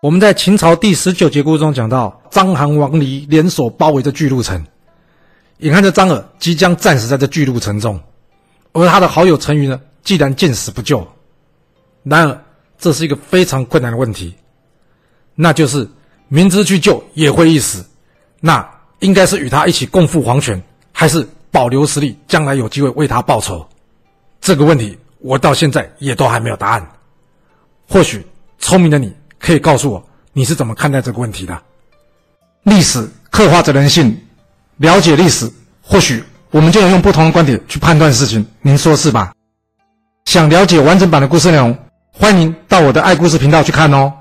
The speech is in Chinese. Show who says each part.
Speaker 1: 我们在秦朝第十九节故事中讲到，章邯王离联手包围着巨鹿城，眼看着张耳即将战死在这巨鹿城中，而他的好友陈馀呢，既然见死不救。然而，这是一个非常困难的问题，那就是明知去救也会一死，那应该是与他一起共赴黄泉，还是保留实力，将来有机会为他报仇？这个问题我到现在也都还没有答案。或许聪明的你。可以告诉我你是怎么看待这个问题的？历史刻画着人性，了解历史，或许我们就能用不同的观点去判断事情。您说是吧？想了解完整版的故事内容，欢迎到我的爱故事频道去看哦。